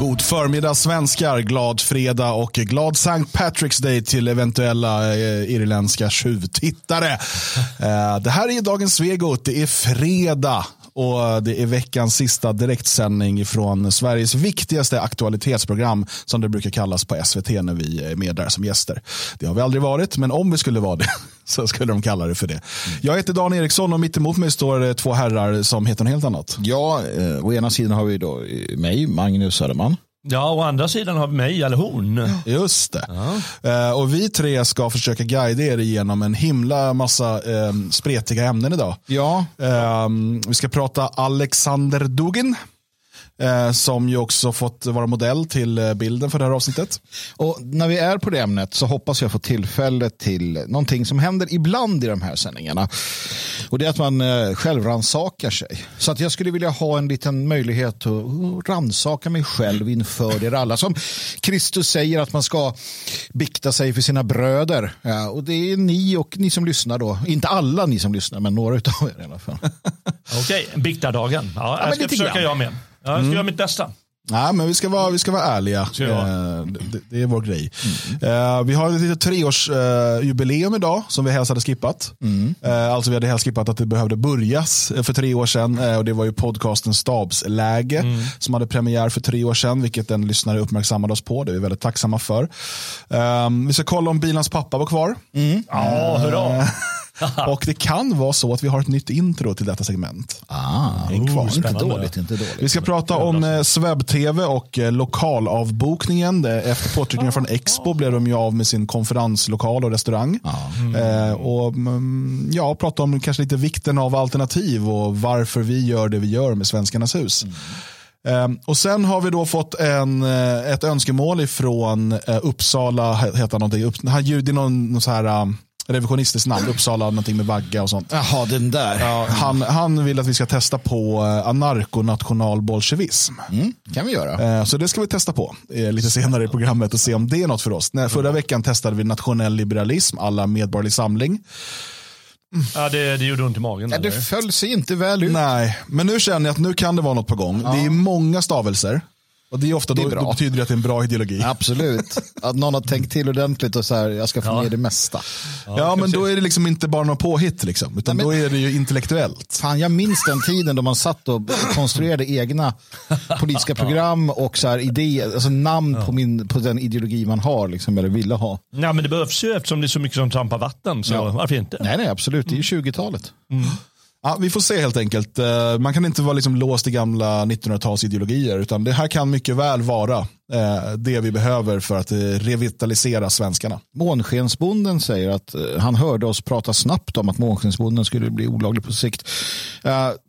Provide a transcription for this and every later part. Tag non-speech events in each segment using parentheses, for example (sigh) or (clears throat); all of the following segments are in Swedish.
God förmiddag svenskar, glad fredag och glad St. Patrick's Day till eventuella eh, irländska tjuvtittare. Eh, det här är dagens Svegot, det är fredag och det är veckans sista direktsändning från Sveriges viktigaste aktualitetsprogram som det brukar kallas på SVT när vi är med där som gäster. Det har vi aldrig varit, men om vi skulle vara det (laughs) så skulle de kalla det för det. Jag heter Dan Eriksson och mitt emot mig står eh, två herrar som heter något helt annat. Ja, eh, å ena sidan har vi då eh, mig, Magnus Söderman. Ja, å andra sidan har vi mig eller hon. Just det. Eh, och vi tre ska försöka guida er igenom en himla massa eh, spretiga ämnen idag. Ja. Eh, vi ska prata Alexander Dugin. Eh, som ju också fått vara modell till eh, bilden för det här avsnittet. Och när vi är på det ämnet så hoppas jag få tillfälle till någonting som händer ibland i de här sändningarna. Och det är att man eh, självransakar sig. Så att jag skulle vilja ha en liten möjlighet att uh, ransaka mig själv inför er alla. Som Kristus säger att man ska bikta sig för sina bröder. Ja, och det är ni och ni som lyssnar då. Inte alla ni som lyssnar, men några av er i alla fall. (laughs) Okej, biktardagen. Ja, men jag ska försöka grann. jag med. Ja, jag ska göra mitt bästa. Nej, men vi ska vara, vi ska vara ärliga. Ska? Eh, det, det är vår grej. Eh, vi har ett litet treårsjubileum idag som vi helst hade skippat. Eh, alltså vi hade helst skippat att det behövde börjas eh, för tre år sedan. Eh, och det var ju podcasten Stabsläge som hade premiär för tre år sedan, vilket en lyssnare uppmärksammade oss på. Det är vi väldigt tacksamma för. Eh, vi ska kolla om Bilans pappa var kvar. Ja, hurra. (laughs) och det kan vara så att vi har ett nytt intro till detta segment. Ah, Häng kvar. inte spännande. dåligt, inte dåligt. Vi ska prata om eh, Swebb-TV och eh, lokalavbokningen. Det- Efter påtryckningar från Expo blev de ju av med sin konferenslokal och restaurang. Eh, och mm, ja, prata om kanske lite vikten av alternativ och varför vi gör det vi gör med Svenskarnas hus. Eh, och sen har vi då fått en, eh, ett önskemål ifrån eh, Uppsala, he- heter han någonting, Upp, han ljud i någon, någon så här revisionistiskt namn, Uppsala någonting med vagga och sånt. Jaha, den där. Ja, han, han vill att vi ska testa på eh, anarkonationalbolsjevism. Mm, kan vi göra. Eh, Så det ska vi testa på eh, lite senare i programmet och se om det är något för oss. Förra veckan testade vi nationell liberalism, alla medborgerlig samling. Ja, det, det gjorde ont i magen. Ja, det föll sig inte väl ut. Nej, men nu känner jag att nu kan det vara något på gång. Det är många stavelser. Och det är ofta Det är då, bra. då betyder det att det är en bra ideologi. Ja, Absolut. Att någon har tänkt till ordentligt och så här, jag ska få Ja. med det mesta. men då är det liksom inte bara något påhitt, liksom, utan Nej, men- då är det ju intellektuellt. Fan, jag minns den tiden då man satt och konstruerade egna politiska program och så här idéer, alltså namn på, min, på den ideologi man har, liksom, eller ville ha. Ja, men det behövs ju eftersom det är så mycket som trampar vatten. Så Ja. varför inte? Nej, nej, absolut. Det är ju 20-talet. Ja, vi får se helt enkelt. Eh, Man kan inte vara liksom låst i gamla 1900-talsideologier, utan det här kan mycket väl vara eh, det vi behöver för att eh, revitalisera svenskarna. Månskensbonden säger att han hörde oss prata snabbt om att månskensbonden skulle bli olaglig på sikt.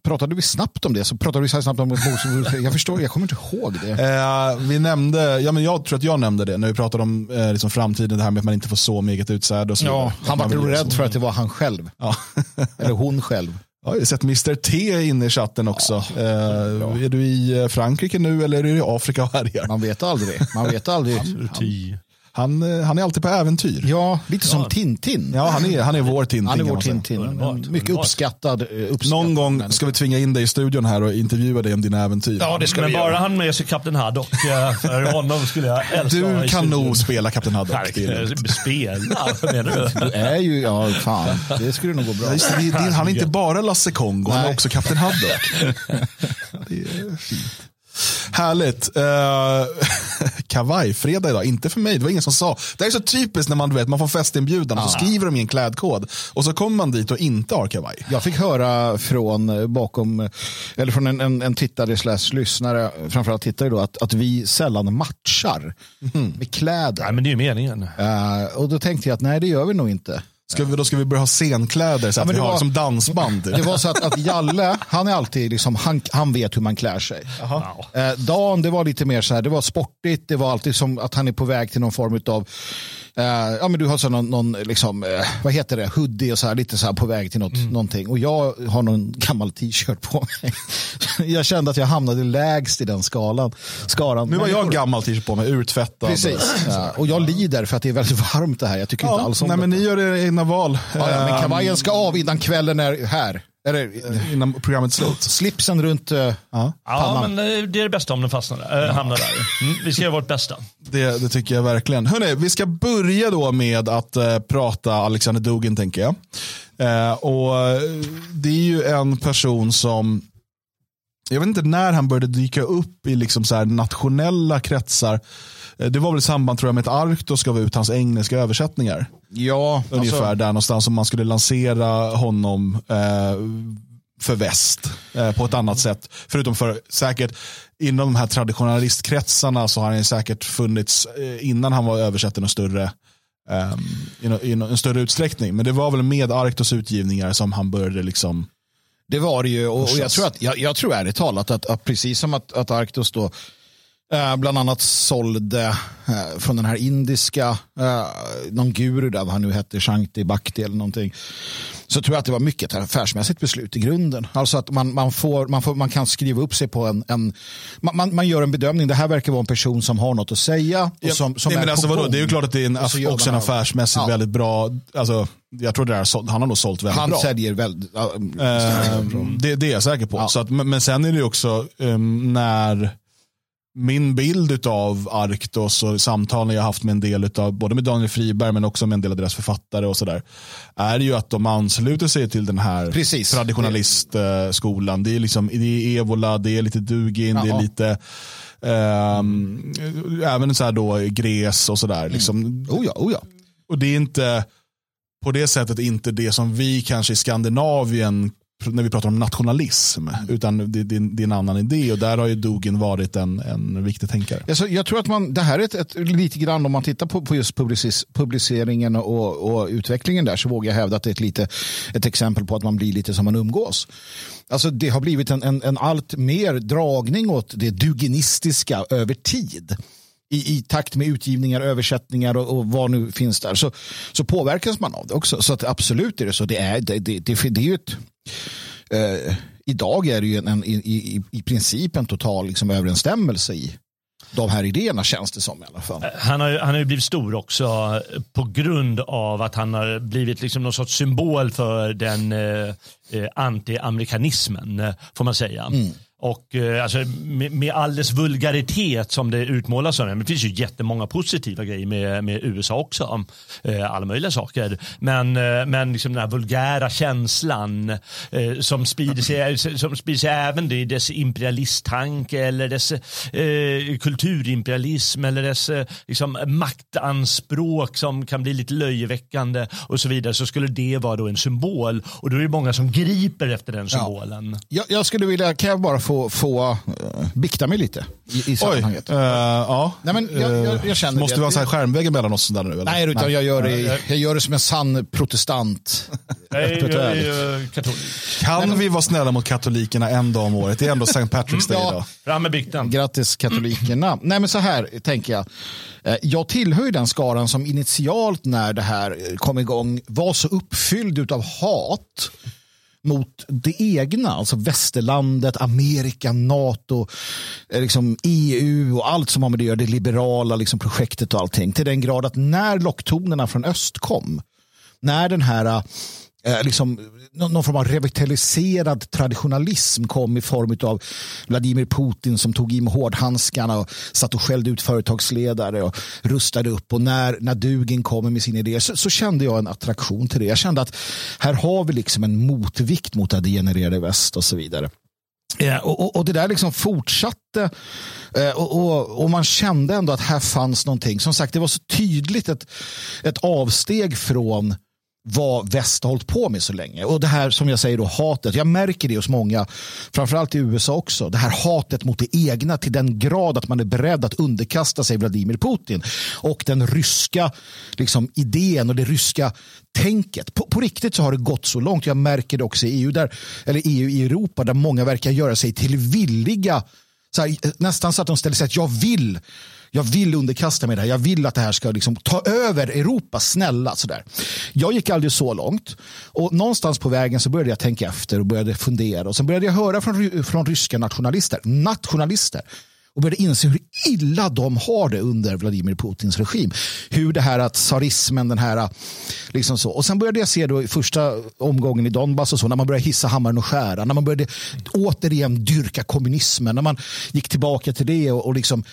Pratade vi snabbt om det så pratade vi så här snabbt om Jag förstår, jag kommer inte ihåg det. Vi nämnde, ja, men jag tror att jag nämnde det när vi pratade om liksom framtiden, det här med att man inte får så med eget utsäde. Och så Ja, han var rädd för att det var han själv. Ja. Eller hon själv. Ja, jag har sett Mr T inne i chatten också. eh, är du i eh, Frankrike nu eller är du i Afrika och härjar? Man vet aldrig. Man vet aldrig. Han, eh, han är alltid på äventyr. Ja, lite som Tintin. Ja, han är, han är vår Tintin. Han är vår. Tintin. Underbart, Mycket underbart. uppskattad. eh, uppskattad Någon gång människa. ska vi tvinga in dig i studion här och intervjua dig om dina äventyr. Ja, det ska Men vi bara göra. han med sig Kapten Haddock. eh, För honom skulle jag (laughs) älska du kan nog spela Kapten Haddock. Det är Nej, lugnt. Spela? Vad menar du? Du är ju, ja fan, det skulle nog gå bra. Ja, just det, det, han är inte bara Lasse Kongo, han är också Kapten Haddock. (laughs) det är fint. Härligt. Uh, (laughs) Kavajfredag idag, inte för mig, det var ingen som sa. Det här är så typiskt när man, du vet, man får festinbjudan och så skriver de i en klädkod och så kommer man dit och inte har kavaj. Jag fick höra från eh, bakom, eh, eller från en, en, en tittare slash lyssnare, framförallt tittare då, att, att vi sällan matchar med kläder. Nej, men det är ju meningen. Eh, och då tänkte jag att nej, det gör vi nog inte. Ska vi, då ska vi börja ha scenkläder så att men vi har var- som dansband. Det var så att, att Jalle, han är alltid liksom, han, han vet hur man klär sig. Ja. Eh, Dan, det var lite mer så här, det var sportigt, det var alltid som att han är på väg till någon form av Eh, ja, men du har så någon, någon liksom, eh, vad heter det, hoodie och så här, lite så här på väg till något, någonting. Och jag har någon gammal t-shirt på mig. (laughs) jag kände att jag hamnade lägst i den skalan. skalan. Nu har jag gammal t-shirt på mig, urtvättad. Precis. Ja, och jag lider för att det är väldigt varmt det här. Jag tycker inte Ja, alls om nej, det. men ni gör era egna val. Ja, ja, men Ehm, kavajen ska av innan kvällen är här. Eller, innan programmet slut. (sniffs) slipsen runt... Uh, Ja. Ja, Pannan. men eh, det är det bästa om den fastnar, äh, hamnar där. Mm, vi ska göra vårt bästa. Det, det tycker jag verkligen. Hörrni, vi ska börja då med att eh, prata Alexander Dugin tänker jag. Eh, och eh, Det är ju en person som, jag vet inte när han började dyka upp i liksom så här nationella kretsar. Eh, Det var väl i samband tror jag med att Arktos gav ut hans engelska översättningar. Ja, Ungefär alltså, där någonstans som man skulle lansera honom eh, för väst eh, på ett annat sätt. Förutom för säkert inom de här traditionalistkretsarna så har han säkert funnits eh, innan han var översatt i någon större, eh, i, en större utsträckning. Men det var väl med Arktos utgivningar som han började liksom Det var det ju. Och, och jag, tror att, jag, jag tror ärligt talat att, att precis som att, att Arctos då eh, bland annat sålde eh, från den här indiska, eh, någon guru där, vad han nu hette, Shankti Bhakti eller någonting. Så tror jag att det var mycket ett affärsmässigt beslut i grunden. Alltså att man, man, får, man, får, man kan skriva upp sig på en, en man, man, man gör en bedömning. Det här verkar vara en person som har något att säga. Och som, som Nej, är men alltså, vadå? Det är ju klart att det är en, gör också en affärsmässigt Ja. väldigt bra, alltså, jag tror det där, han har nog sålt väldigt Han bra. säljer väldigt... ja, Eh, det, det är jag säker på. Ja. Så att, men, men sen är det ju också um, när min bild av Arktos och samtalen jag haft med en del av både med Daniel Friberg men också med en del av deras författare och sådär. Är ju att de ansluter sig till den här Precis. traditionalistskolan. Det är liksom det är Evola, det är lite Dugin, det är Jaha. lite ehm, även så här då Gres och sådär. Liksom. Oh ja, oh ja. Och det är inte på det sättet inte det som vi kanske i Skandinavien när vi pratar om nationalism, utan det, det, det är en annan idé och där har ju Dugin varit en, en viktig tänkare. Alltså, jag tror att man, det här är ett, ett, lite grann om man tittar på, på just publicis, publiceringen och, och utvecklingen där så vågar jag hävda att det är ett, lite, ett exempel på att man blir lite som man umgås. Alltså, det har blivit en, en, en allt mer dragning åt det duginistiska över tid. I, I takt med utgivningar, översättningar och, och vad nu finns där så, så påverkas man av det också. Så att absolut är det så. Det är, det, det, det, det är ju ett eh, idag är det ju en, en, i, i, i princip en total liksom, överensstämmelse i de här idéerna känns det som i alla fall. Han har, ju, han har ju blivit stor också på grund av att han har blivit liksom någon sorts symbol för den eh, eh, anti-amerikanismen, eh, får man säga. Och eh, alltså, med, med all dess vulgaritet som det utmålas som. Men det finns ju jättemånga positiva grejer med, med USA också. Eh, alla möjliga saker. Men, eh, men liksom den här vulgära känslan som, sprider sig, som sprider sig även i dess imperialisttanke eller dess kulturimperialism eller dess liksom, maktanspråk som kan bli lite löjeväckande och så vidare. Så skulle det vara då en symbol. Och då är det många som griper efter den symbolen. Jag, jag skulle vilja, kan jag bara få, få uh, bikta mig lite i, i Oj, sammanhanget? eh, ja. Nej, men jag- jag- jag känner Måste det. vara en sån här skärmvägg mellan oss där nu? Eller? Nej, utan jag gör, det, jag gör det som en sann protestant. Är, jag är ju katolik. Kan vi vara snälla mot katolikerna en dag om året? Det är ändå St. (laughs) Patrick's Day Ja. idag. Fram med bikten. Grattis katolikerna. Nej men så här tänker jag. Eh, Jag tillhör ju den skaran som initialt när det här kom igång var så uppfylld av hat mot det egna, alltså västerlandet, Amerika, NATO, eh, liksom EU och allt som har med det att göra, det liberala liksom projektet och allting. Till den grad att när locktonerna från öst kom, när den här eh, eh, liksom, någon, någon form av revitaliserad traditionalism kom i form av Vladimir Putin som tog i med hårdhandskarna och satt och skällde ut företagsledare och rustade upp. Och när, när Dugin kommer med sin idé så, så kände jag en attraktion till det. Jag kände att här har vi liksom en motvikt mot det degenererade väst och så vidare. Eh, och, och, och det där liksom fortsatte eh, och, och, och man kände ändå att här fanns någonting. Som sagt, det var så tydligt ett, ett avsteg från vad väst har hållit på med så länge. Och det här som jag säger då hatet. Jag märker det hos många, framförallt i USA också. Det här hatet mot det egna till den grad att man är beredd att underkasta sig Vladimir Putin. Och den ryska liksom, idén och det ryska tänket. På, på riktigt så har det gått så långt. Jag märker det också i EU, där, eller EU i Europa där många verkar göra sig till villiga så här, nästan så att de ställer sig att jag vill jag vill underkasta mig det här. Jag vill att det här ska liksom ta över Europa. Snälla. Sådär. Jag gick aldrig så långt. Och någonstans på vägen så började jag tänka efter och började fundera. Och sen började jag höra från, från ryska nationalister. Nationalister. och började inse hur illa de har det under Vladimir Putins regim. Hur det här att tsarismen, den här liksom så. Och sen började jag se då i första omgången i Donbass och så när man började hissa hammaren och skära, när man började återigen dyrka kommunismen, när man gick tillbaka till det och, och liksom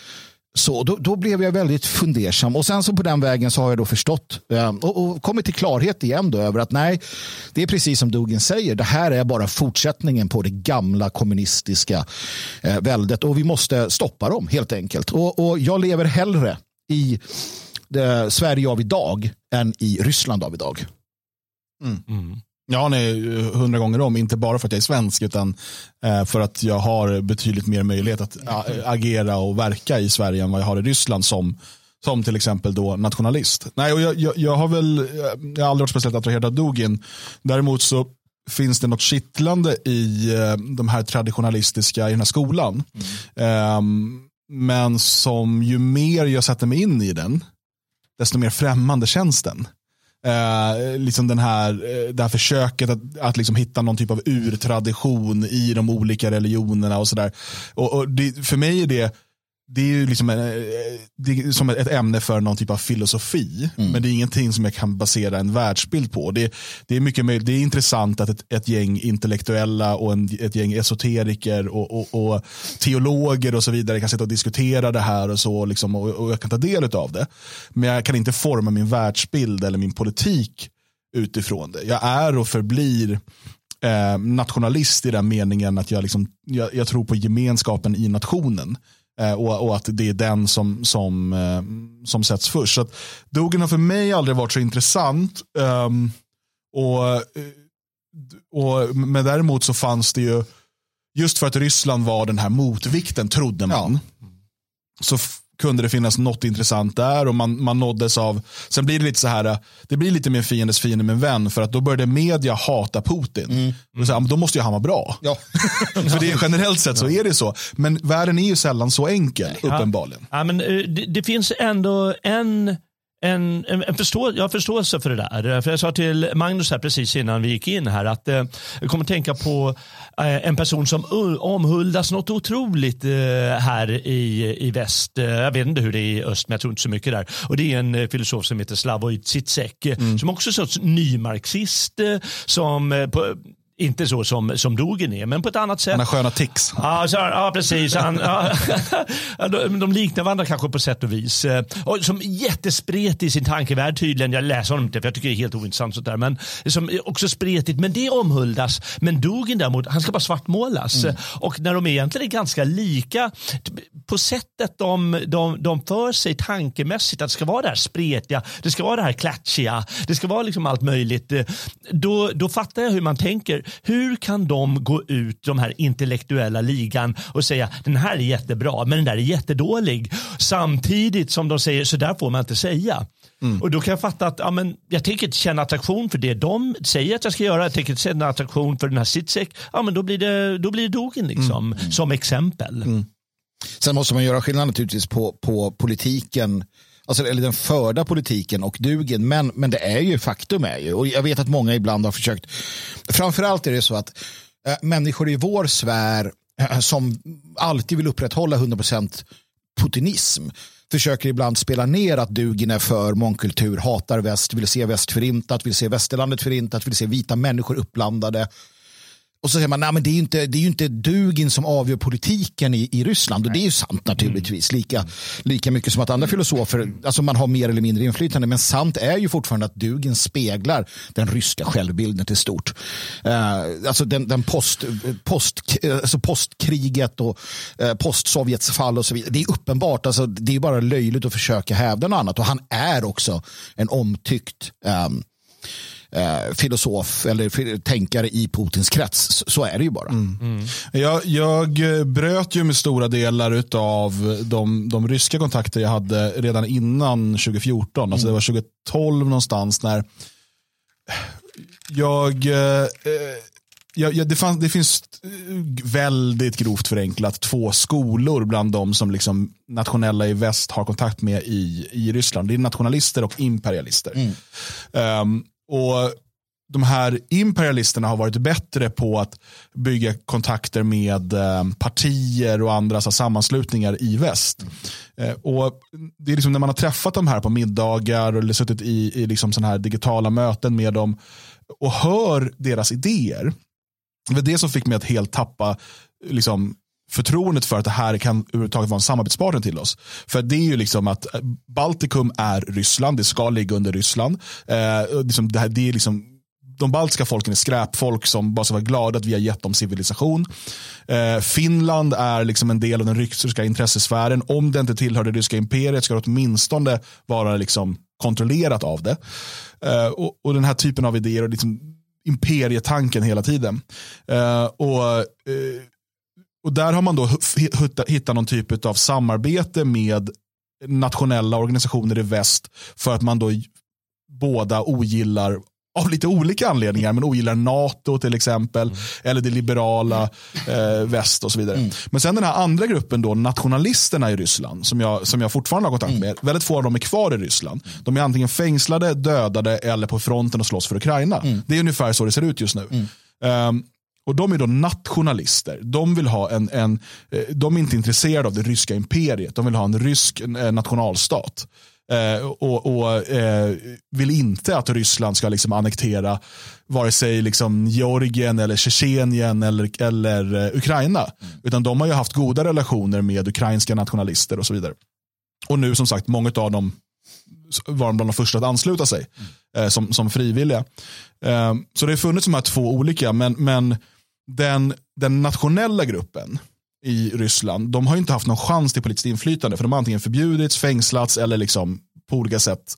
så då, då, blev jag väldigt fundersam och sen så på den vägen så har jag då förstått eh, och, och kommit till klarhet igen då över att nej, det är precis som Dugin säger. Det här är bara fortsättningen på det gamla kommunistiska eh, väldet och vi måste stoppa dem helt enkelt. Och, och jag lever hellre i det Sverige av idag än i Ryssland av idag. Mm. Mm. Ja, nej, hundra gånger om. Inte bara för att jag är svensk utan eh, för att jag har betydligt mer möjlighet att agera och verka i Sverige än vad jag har i Ryssland som, som till exempel då nationalist. Nej, och jag, jag, jag har väl jag har aldrig varit speciellt attraherad av Dugin. Däremot så finns det något kittlande i eh, de här traditionalistiska i den här skolan. Mm. Um, men som ju mer jag sätter mig in i den, desto mer främmande känns den. Eh, liksom den här, eh, det här försöket att, att liksom hitta någon typ av urtradition i de olika religionerna och sådär. Och, och för mig är det det är ju liksom en, eh, är som ett ämne för någon typ av filosofi. Mm. Men det är ingenting som jag kan basera en världsbild på. Det, det är mycket det är intressant att ett, ett gäng intellektuella och en, ett gäng esoteriker och, och, och, teologer och så vidare kan sitta och diskutera det här och så. Liksom, och, och jag kan ta del av det. Men jag kan inte forma min världsbild eller min politik utifrån det. Jag är och förblir eh, nationalist i den meningen att jag, liksom, jag, jag tror på gemenskapen i nationen. Eh, och, och, att det är den som, som, eh, som sätts först. Så att Dogen har för mig aldrig varit så intressant. Um, och, eh, och, men däremot så fanns det ju, just för att Ryssland var den här motvikten trodde man. Ja. Så kunde det finnas något intressant där och man, man nåddes av, sen blir det lite så här, det blir lite mer fiendes fiende med vän för att då började media hata Putin. Mm. Och så här, då måste ju han vara bra. Ja. (laughs) för det är, generellt sett så är det så. Men världen är ju sällan så enkel, uppenbarligen. Ja, men, det, det finns ändå en en, en, en förstå, jag har förståelse för det där. För jag sa till Magnus här precis innan vi gick in här att eh, jag kommer tänka på eh, en person som omhuldas något otroligt eh, här i, i väst. Eh, jag vet inte hur det är i öst men jag tror inte så mycket där. Och det är en eh, filosof som heter Slavoj Zizek mm. som också är en sorts nymarxist eh, som på, inte så som, som Dogen är, men på ett annat sätt. Han har sköna tics. Ja, så, ja precis. Han, (laughs) ja, de, de liknar varandra kanske på sätt och vis. Eh, och som jättespretig i sin tankevärld tydligen. Jag läser honom inte för jag tycker det är helt ointressant. Sånt där, men som också spretigt. Men det omhuldas. Men Dogen däremot, han ska bara svartmålas. Mm. Och när de egentligen är ganska lika på sättet de, de, de för sig tankemässigt. Att det ska vara det här spretiga, det ska vara det här klatschiga, det ska vara liksom allt möjligt. Eh, då, då fattar jag hur man tänker hur kan de gå ut, de här intellektuella ligan och säga den här är jättebra men den där är jättedålig. Samtidigt som de säger så där får man inte säga. Mm. Och då kan jag fatta att ja, men jag tänker inte känna attraktion för det de säger att jag ska göra. Jag tänker inte känna attraktion för den här Sitzek. Ja, men då blir det, då blir det Dogen liksom, mm. som exempel. Mm. Sen måste man göra skillnad naturligtvis på, på politiken alltså, eller den förda politiken och dugen. Men, men det är ju faktum är ju, och jag vet att många ibland har försökt, framförallt är det så att äh, människor i vår sfär äh, som alltid vill upprätthålla 100% putinism försöker ibland spela ner att Dugin är för mångkultur, hatar väst, vill se väst förintat, vill se västerlandet förintat, vill se vita människor uppblandade. Och så säger man, nej men det är ju inte, det är inte Dugin som avgör politiken i, i Ryssland. Och det är ju sant naturligtvis. Lika, lika mycket som att andra filosofer, alltså man har mer eller mindre inflytande. Men sant är ju fortfarande att Dugin speglar den ryska självbilden till stort. Uh, alltså den, den post, post, alltså postkriget och uh, postsovjets fall och så vidare. Det är uppenbart, alltså, det är bara löjligt att försöka hävda något annat. Och han är också en omtyckt um, eh, filosof eller tänkare i Putins krets. Så är det ju bara. Mm. Mm. Jag, jag, bröt ju med stora delar av de, de ryska kontakter jag hade redan innan 2014. Mm. Alltså det var 2012 någonstans när jag eh, Ja, ja, det, fanns, det, finns väldigt grovt förenklat två skolor bland de som liksom nationella i väst har kontakt med i, i Ryssland. Det är nationalister och imperialister. Mm. Um, och de här imperialisterna har varit bättre på att bygga kontakter med eh, partier och andra så, sammanslutningar i väst. Eh, och det är liksom när man har träffat de här på middagar eller suttit i, i liksom såna här digitala möten med dem och hör deras idéer. Det var det som fick mig att helt tappa liksom, förtroendet för att det här kan överhuvudtaget vara en samarbetspartner till oss. För det är ju liksom att eh, Baltikum är Ryssland, det ska ligga under Ryssland. Eh, liksom det, här, det är liksom de baltiska folken är skräpfolk som bara ska vara glada att vi har gett dem civilisation. Eh, Finland är liksom en del av den ryska intressesfären. Om det inte tillhör det ryska imperiet ska det åtminstone vara liksom kontrollerat av det. Eh, och, och, den här typen av idéer och liksom imperietanken hela tiden. Eh, och eh, och där har man då hittat någon typ av samarbete med nationella organisationer i väst för att man då båda ogillar av lite olika anledningar, men ogillar NATO till exempel, mm. eller det liberala eh, väst och så vidare. Mm. Men sen den här andra gruppen, då, nationalisterna i Ryssland, som jag, som jag fortfarande har kontakt mm. med, mm. väldigt få av dem är kvar i Ryssland. De är antingen fängslade, dödade eller på fronten och slåss för Ukraina. Mm. Det är ungefär så det ser ut just nu. Um, och de är då nationalister. De vill ha en, en, eh, de är inte intresserade av det ryska imperiet. De vill ha en rysk eh, nationalstat. Eh, och, och eh, vill inte att Ryssland ska liksom annektera vare sig liksom Georgien eller Tjetjenien eller, eller eh, Ukraina. Mm. Utan de har ju haft goda relationer med ukrainska nationalister och så vidare. Och nu som sagt, många av dem var bland de första att ansluta sig mm. eh, som, som frivilliga. Så det har funnits de här två olika, men, men den, den nationella gruppen i Ryssland, de har inte haft någon chans till politiskt inflytande. För de har antingen förbjudits, fängslats eller liksom på olika sätt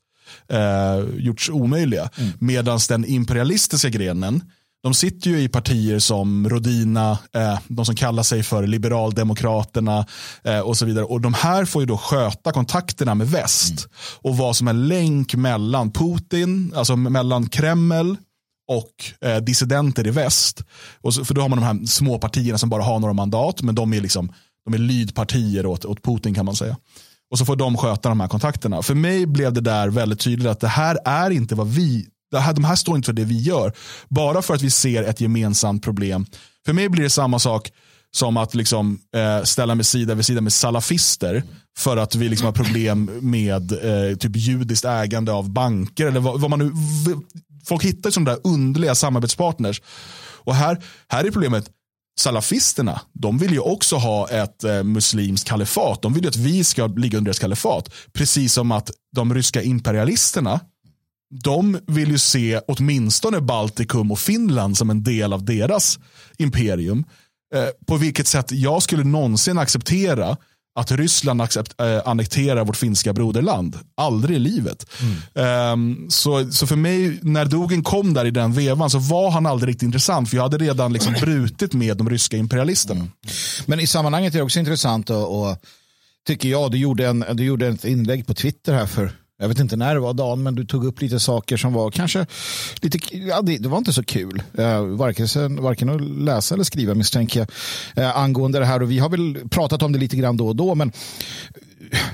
eh, gjorts omöjliga. Mm. Medan den imperialistiska grenen, de sitter ju i partier som Rodina, eh, de som kallar sig för liberaldemokraterna eh, och så vidare. Och de här får ju då sköta kontakterna med väst mm. och vad som är länk mellan Putin, alltså mellan Kreml och eh, dissidenter i väst. Och så, för då har man de här små partierna som bara har några mandat, men de är, liksom, de är lydpartier åt, åt Putin kan man säga. Och så får de sköta de här kontakterna. För mig blev det där väldigt tydligt att det här är inte vad vi, det här, de här står inte för det vi gör. Bara för att vi ser ett gemensamt problem. För mig blir det samma sak som att liksom, eh, ställa mig sida vid sida med salafister för att vi liksom har problem med eh, typ judiskt ägande av banker. Eller vad, vad man nu, folk hittar sådana där underliga samarbetspartners. Och här, här är problemet, salafisterna, de vill ju också ha ett eh, muslimskt kalifat. De vill ju att vi ska ligga under deras kalifat. Precis som att de ryska imperialisterna, de vill ju se åtminstone Baltikum och Finland som en del av deras imperium. Eh, på vilket sätt jag skulle någonsin acceptera att Ryssland accept, äh, annekterar vårt finska broderland. Aldrig i livet. Mm. Um, så, så för mig, när Dogen kom där i den vevan så var han aldrig riktigt intressant. För jag hade redan liksom (clears throat) brutit med de ryska imperialisterna. Mm. Men i sammanhanget är det också intressant och, och tycker jag, du gjorde, en, du gjorde ett inlägg på Twitter här för jag vet inte när det var Dan, men du tog upp lite saker som var kanske lite, ja, det, det var inte så kul. Eh, varken, varken att läsa eller skriva misstänker jag eh, angående det här. Och vi har väl pratat om det lite grann då och då, men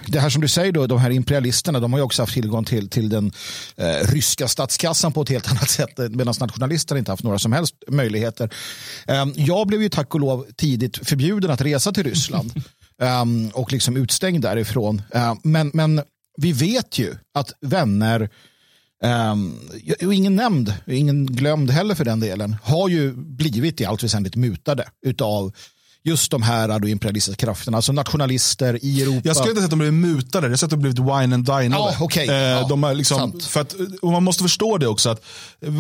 det här som du säger, då, de här imperialisterna, de har ju också haft tillgång till, till den eh, ryska statskassan på ett helt (laughs) annat sätt, medan nationalisterna inte haft några som helst möjligheter. Eh, jag blev ju tack och lov tidigt förbjuden att resa till Ryssland (laughs) eh, och liksom utstängd därifrån. Eh, men, men vi vet ju att vänner, um, och ingen nämnd, ingen glömd heller för den delen, har ju blivit i allt väsentligt mutade utav just de här då imperialistiska krafterna, alltså nationalister i Europa. Jag skulle inte säga att de blev mutade, jag sett att de blivit wine and dinade. Ja, okay. eh, de är liksom, för att, och man måste förstå det också, att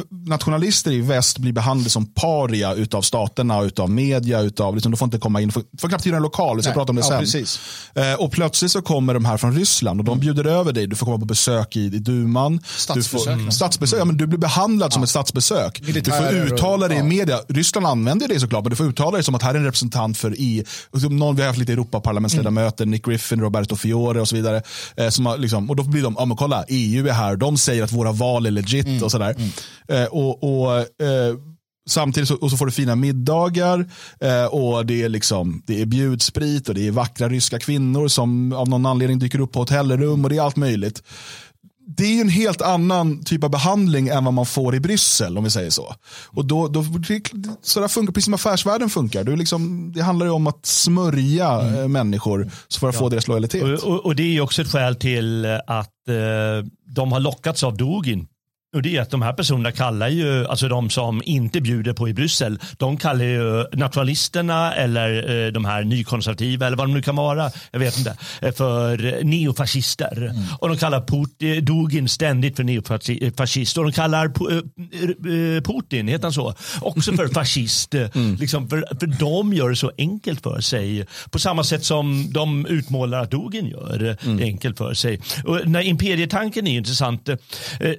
nationalister i väst blir behandlade som paria utav staterna, utav media, utav, liksom, de får inte komma in, får, får knappt hyra en lokal, vi ska prata om det sen. precis. Eh, och plötsligt så kommer de här från Ryssland och de mm. bjuder över dig, du får komma på besök i, i duman. Statsbesök. Du, får, mm. statsbesök ja, men du blir behandlad ja. som ett statsbesök. Militärer du får uttala dig i media, Ryssland använder det såklart, men du får uttala dig som att här är en representant för i, någon, vi har haft lite Europaparlamentsledamöter, mm. Nick Griffin, Roberto Fiore och så vidare. Eh, som har, liksom, och då blir de, ja men kolla, EU är här, de säger att våra val är legit mm. och sådär. Mm. Eh, och, och eh, Samtidigt så, och så får du fina middagar eh, och det är, liksom, det är bjudsprit och det är vackra ryska kvinnor som av någon anledning dyker upp på hotellrum och det är allt möjligt. Det är ju en helt annan typ av behandling än vad man får i Bryssel om vi säger så. Och då, då, så där funkar, precis som affärsvärlden funkar. Är liksom, det handlar ju om att smörja mm. människor för att ja. få deras lojalitet. Och, och, och, det är också ett skäl till att eh, de har lockats av Dugin och det är att de här personerna kallar ju, alltså de som inte bjuder på i Bryssel, de kallar ju nationalisterna eller eh, de här nykonservativa eller vad de nu kan vara, jag vet inte, eh, för neofascister. Mm. Och de kallar Putin, Dugin ständigt för neofascist och de kallar eh, Putin, heter han så, också för (laughs) fascist. Mm. Liksom för, för de gör det så enkelt för sig. På samma sätt som de utmålar att Dugin gör mm. det enkelt för sig. Och när imperietanken är intressant.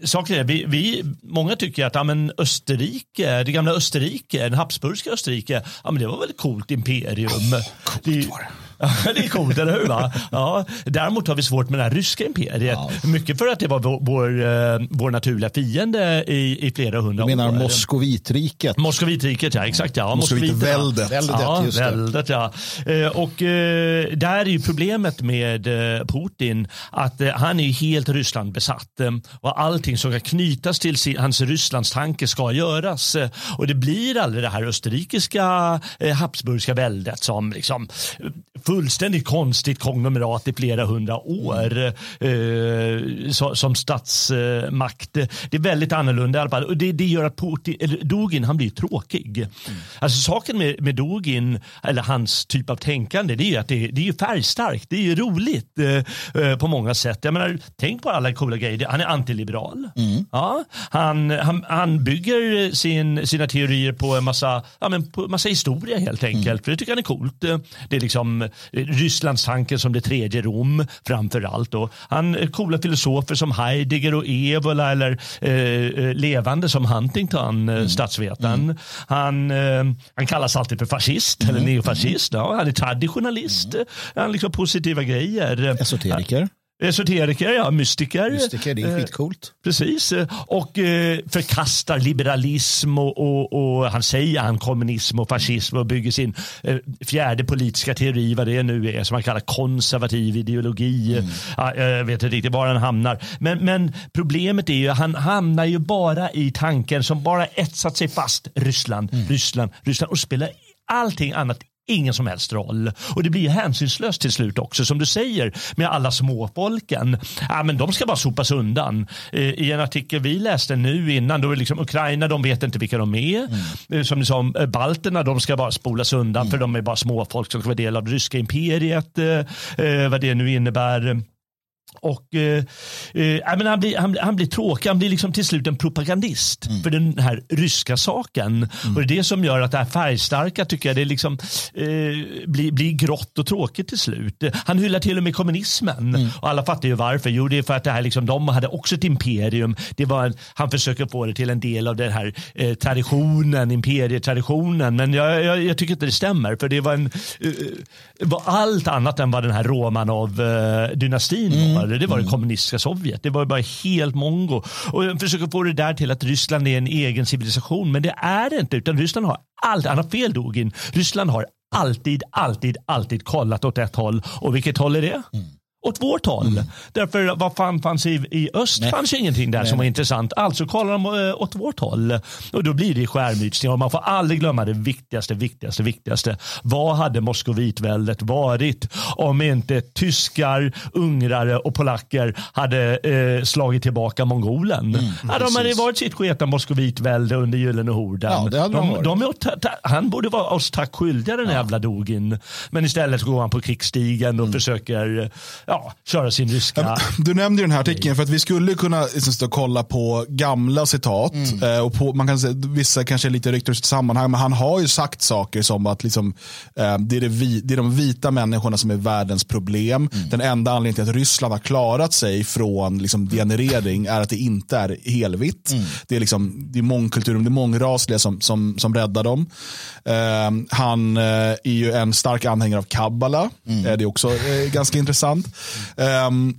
saken är, vi, vi, många tycker att ja, men Österrike, det gamla Österrike, det Habsburgska Österrike, ja, men det var väl ett coolt imperium. Oh, coolt det, var det. Det är coolt, eller hur? Va? Ja, däremot har vi svårt med det här ryska imperiet. Ja. Mycket för att det var vår, vår, eh, vår naturliga fiende i, i flera hundra år. Du menar Moskovitriket? Moskovitriket, ja. Exakt, ja. Moskovitväldet. Ja, väldet, ja. Eh, och eh, där är ju problemet med Putin att han är helt Ryssland besatt och allting som kan knytas till hans Rysslands tanke ska göras. Och det blir aldrig det här österrikiska Habsburgska väldet som liksom fullständigt konstigt konglomerat i flera hundra år eh, så, som statsmakt. Det är väldigt annorlunda i alla fall. Och det, det gör att Putin, eller Dugin han blir tråkig. Mm. Alltså saken med, med Dugin, eller hans typ av tänkande, det är ju att det, det är färgstarkt. Det är ju roligt eh, eh, på många sätt. Jag menar, tänk på alla coola grejer. Han är antiliberal. Mm. Ja, han, han, han bygger sin, sina teorier på en massa, ja, men på massa historia helt enkelt. Mm. För det tycker han är coolt. Det är liksom Rysslands tanke som det tredje Rom framför allt. Och han, eh, coola filosofer som Heidegger och Evola eller eh, eh levande som Huntington, eh, mm. statsvetaren. Mm. Han, eh, han kallas alltid för fascist mm. eller neofascist. Ja, han är traditionalist. Mm. Han liksom positiva grejer. Esoteriker. Esoteriker, ja, mystiker. Mystiker, det är eh, skitcoolt. precis, och eh, förkastar liberalism och, och, och, han säger han kommunism och fascism och bygger sin eh, fjärde politiska teori, vad det nu är, som han kallar konservativ ideologi. Mm. Ja, jag vet inte riktigt var han hamnar. Men, men problemet är ju han hamnar ju bara i tanken som bara etsat sig fast. Ryssland, mm. Ryssland, Ryssland och spelar allting annat ingen som helst roll. Och det blir hänsynslöst till slut också. Som du säger med alla småfolken. Ja, men de ska bara sopas undan. Eh, I en artikel vi läste nu innan, då är liksom Ukraina, de vet inte vilka de är. Mm. Eh, som ni sa, eh, balterna, de ska bara spolas undan mm. för de är bara småfolk som ska vara del av det ryska imperiet. vad det nu innebär. Och, eh, eh, han, blir, han, han, blir tråkig, han blir liksom till slut en propagandist mm. för den här ryska saken. Mm. Och det är det som gör att det här färgstarka tycker jag det liksom, eh, blir, blir grått och tråkigt till slut. Han hyllar till och med kommunismen. Mm. Och alla fattar ju varför. Jo, det är för att det här liksom, de hade också ett imperium. Det var en, han försöker få det till en del av den här eh, traditionen, imperietraditionen. Men jag, jag, jag, tycker inte det stämmer. För det var, en, eh, var allt annat än vad den här Romanov-dynastin eh, var det var det mm. kommunistiska Sovjet. Det var bara helt mongo. Och jag försöker få det där till att Ryssland är en egen civilisation. Men det är det inte. Utan Ryssland har allt. Han har fel Dugin. Ryssland har alltid, alltid, alltid kollat åt ett håll. Och vilket håll är det? Mm åt vårt håll. Mm. Därför vad fan fanns i, i öst Nej. fanns ingenting där Nej. som var intressant. Alltså kollar de äh, åt vårt håll. Och då blir det skärmytsningar. Och man får aldrig glömma det viktigaste, viktigaste, viktigaste. Vad hade Moskovitväldet varit om inte tyskar, ungrare och polacker hade äh, slagit tillbaka mongolen? Mm, ja, de hade varit sitt sketa Moskovitvälde under Gyllene horden. Ja, det hade de, de, de han borde vara oss tack skyldiga den ja. jävla Dogin. Men istället går han på krigsstigen och mm. försöker ja, köra sin ryska... Du nämnde den här artikeln för att vi skulle kunna liksom, kolla på gamla citat. Mm. Eh, och på, man kan säga, vissa kanske är lite ryckta ur sitt sammanhang, men han har ju sagt saker som att liksom, eh, det, är det, vi, det är de vita människorna som är världens problem. Mm. Den enda anledningen till att Ryssland har klarat sig från liksom, degenerering är att det inte är helvitt. Mm. Det är, liksom, det är mångkulturen, det är mångrasliga som, som, som räddar dem. Eh, han är ju en stark anhängare av kabbala. Mm. det är också ganska intressant. Um,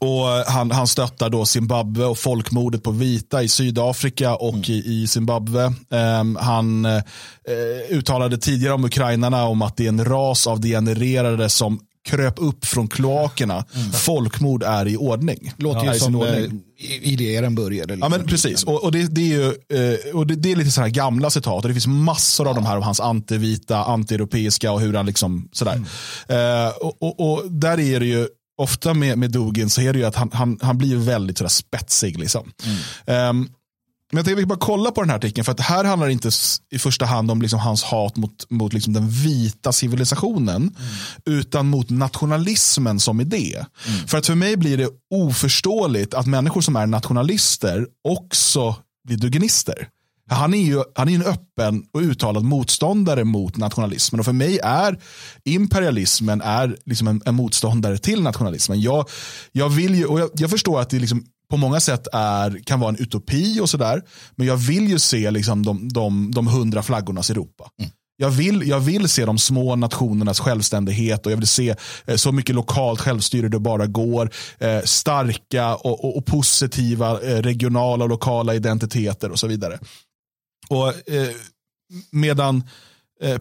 och han, han stöttar då Zimbabwe och folkmordet på vita i Sydafrika och mm. i, i Zimbabwe. Um, han uh, uttalade tidigare om ukrainarna om att det är en ras av degenererade som kröp upp från kloakerna. Mm. Folkmord är i ordning. Låter ja, ju som ordning. idéer började. Liksom. Ja, men precis. Och, och, det, det, är ju, eh, och det, det, är lite sådana gamla citat. Och det finns massor av de här av hans antivita, antieuropeiska och hur han liksom sådär. Mm. Eh, och, och, och, där är det ju ofta med, med Dugin så är det ju att han, han, han blir väldigt sådär spetsig. Liksom. Mm. Um, men jag tänkte vi bara kolla på den här artikeln, för att här handlar det inte i första hand om liksom hans hat mot, mot liksom den vita civilisationen, mm. utan mot nationalismen som idé. Mm. För att för mig blir det oförståeligt att människor som är nationalister också blir duginister. Han är ju han är en öppen och uttalad motståndare mot nationalismen. Och för mig är imperialismen är liksom en, en motståndare till nationalismen. Jag, jag, vill ju, och jag, jag förstår att det liksom på många sätt är, kan vara en utopi och sådär. Men jag vill ju se liksom de, de, de hundra flaggornas Europa. Mm. Jag vill, jag vill se de små nationernas självständighet och jag vill se eh, så mycket lokalt självstyre det bara går. Eh, starka och, och, och positiva eh, regionala och lokala identiteter och så vidare. Och eh, Medan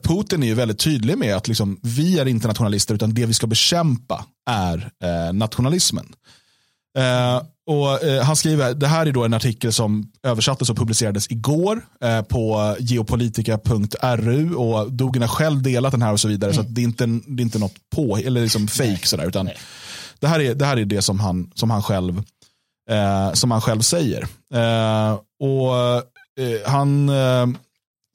Putin är ju väldigt tydlig med att liksom, vi är inte nationalister utan det vi ska bekämpa är eh, nationalismen. Eh, och eh, Han skriver, det här är då en artikel som översattes och publicerades igår eh, på geopolitica.ru och Dogen har själv delat den här och så vidare. Mm. Så det, är inte, det är inte något på, eller liksom fake sådär. Utan det här är det, här är det som, han, som, han själv, eh, som han själv säger. Eh, och Eh, han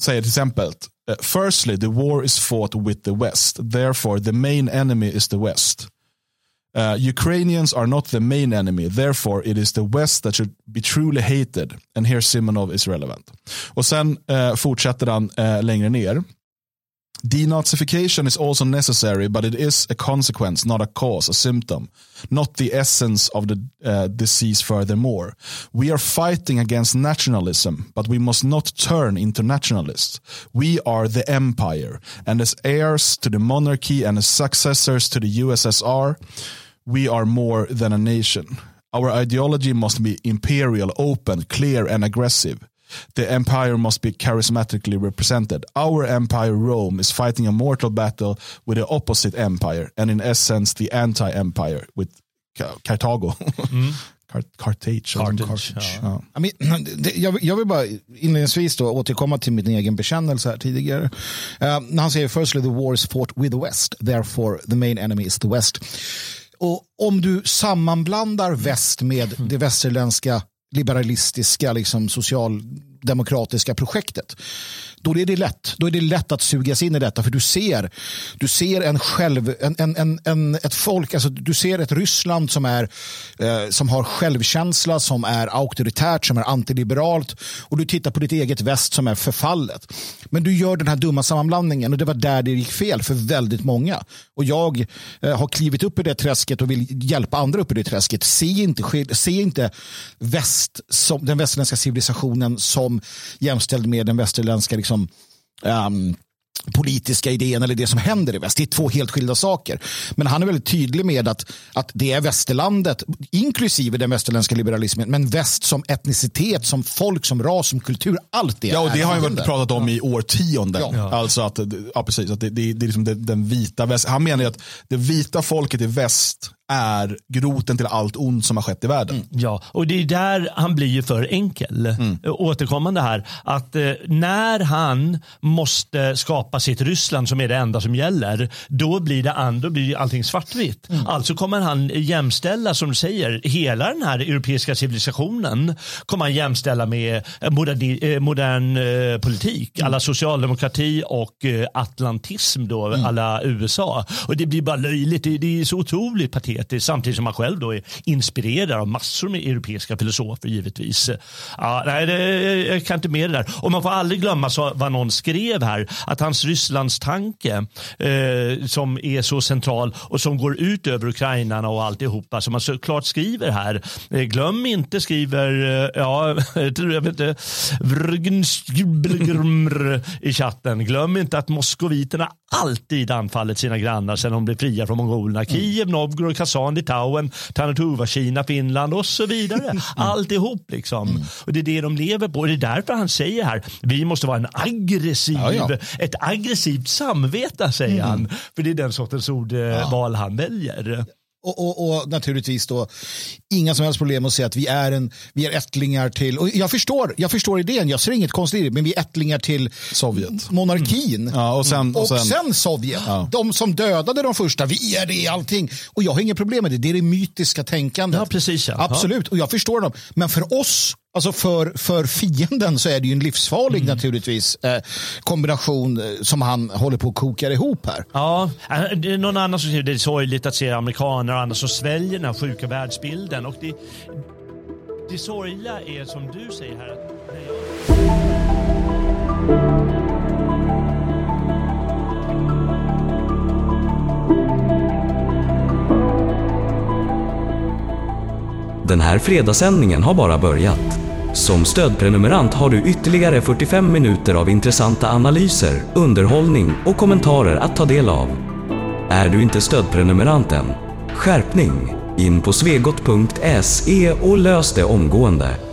säger till exempel Firstly, the war is fought with the West. Therefore, the main enemy is the West. Uh, Ukrainians are not the main enemy. Therefore, it is the West that should be truly hated. And here Simonov is relevant. Och sen uh, fortsätter han uh, längre ner. Denazification is also necessary, but it is a consequence, not a cause, a symptom, not the essence of the uh, disease furthermore. We are fighting against nationalism, but we must not turn into nationalists. We are the empire, and as heirs to the monarchy and as successors to the USSR, we are more than a nation. Our ideology must be imperial, open, clear, and aggressive. The empire must be charismatically represented. Our empire, Rome, is fighting a mortal battle with the opposite empire, and in essence, the anti-empire with Carthago. Mm. (laughs) Carthage. Carthage, ja. Ja. (clears throat) jag, vill bara inledningsvis då återkomma till min egen bekännelse här tidigare. Uh, när han säger firstly the war is fought with the West, therefore the main enemy is the West. Och om du sammanblandar väst med det västerländska liberalistiska, liksom, social demokratiska projektet då är det lätt. Då är det lätt att sugas in i detta för du ser, du ser en själv, en, en, en, en ett folk, alltså du ser ett Ryssland som, är, eh, som har självkänsla, som är auktoritärt, som är antiliberalt och du tittar på ditt eget väst som är förfallet. Men du gör den här dumma sammanblandningen och det var där det gick fel för väldigt många. Och jag eh, har klivit upp i det träsket och vill hjälpa andra upp i det träsket. Se inte, se inte väst som, den västerländska civilisationen som jämställd med den västerländska liksom, um, politiska idén eller det som händer i väst. Det är två helt skilda saker. Men han är väldigt tydlig med att, att det är västerlandet, inklusive den västerländska liberalismen, men väst som etnicitet, som folk, som ras, som kultur, allt det. Ja, och det har han pratat om i årtionden. Ja. Alltså att, ja, precis, att det, det, det är liksom den vita väst. Han menar att det vita folket i väst är groten till allt ont som har skett i världen. Mm. Ja, och det är där han blir för enkel. Mm. Återkommande här. Att eh, när han måste skapa sitt Ryssland som är det enda som gäller, då blir, det an, då blir allting svartvitt. Mm. Alltså kommer han jämställa, som du säger, hela den här europeiska civilisationen kommer han jämställa med modern, eh, modern eh, politik, mm. alla socialdemokrati och eh, atlantism då, mm. alla USA. Och det blir bara löjligt, det, det är så otroligt patetiskt patetiskt samtidigt som man själv då är inspirerad av massor med europeiska filosofer givetvis. Ja, nej, det, jag kan inte med det där. Och man får aldrig glömma så, vad någon skrev här, att hans Rysslandstanke eh, som är så central och som går ut över ukrainarna och alltihopa som man såklart skriver här. Eh, glöm inte, skriver, eh, ja, (laughs) jag vet inte, i chatten, glöm inte att moskoviterna alltid anfallit sina grannar sedan de blev fria från mongolerna. Kiev, Novgorod, Kazan, Litauen, Tanatuva, Kina, Finland och så vidare. Mm. Alltihop liksom. Mm. Och det är det de lever på. Och det är därför han säger här, vi måste vara en aggressiv, ja, ja. ett aggressivt samvete säger mm. han. För det är den sortens ordval ja. han väljer. Och, och, och, naturligtvis då inga som helst problem att säga att vi är, en, vi är ättlingar till, och jag förstår, jag förstår idén, jag ser inget konstigt i det, men vi är ättlingar till Sovjet. monarkin. Mm. Ja, och, sen, och, sen, och sen Sovjet. Ja. De som dödade de första, vi är det i allting. Och jag har inget problem med det, det är det mytiska tänkandet. Ja, precis, ja. Absolut, och jag förstår dem. Men för oss Alltså för, för fienden så är det ju en livsfarlig mm. naturligtvis eh, kombination eh, som han håller på att koka ihop här. Ja, eh, det är någon annan som att det är sorgligt att se amerikaner och andra som sväljer den här sjuka världsbilden. Och det, det sorgliga är som du säger här. Den här fredagssändningen har bara börjat. Som stödprenumerant har du ytterligare 45 minuter av intressanta analyser, underhållning och kommentarer att ta del av. Är du inte stödprenumerant än? Skärpning! In på svegot.se och lös det omgående.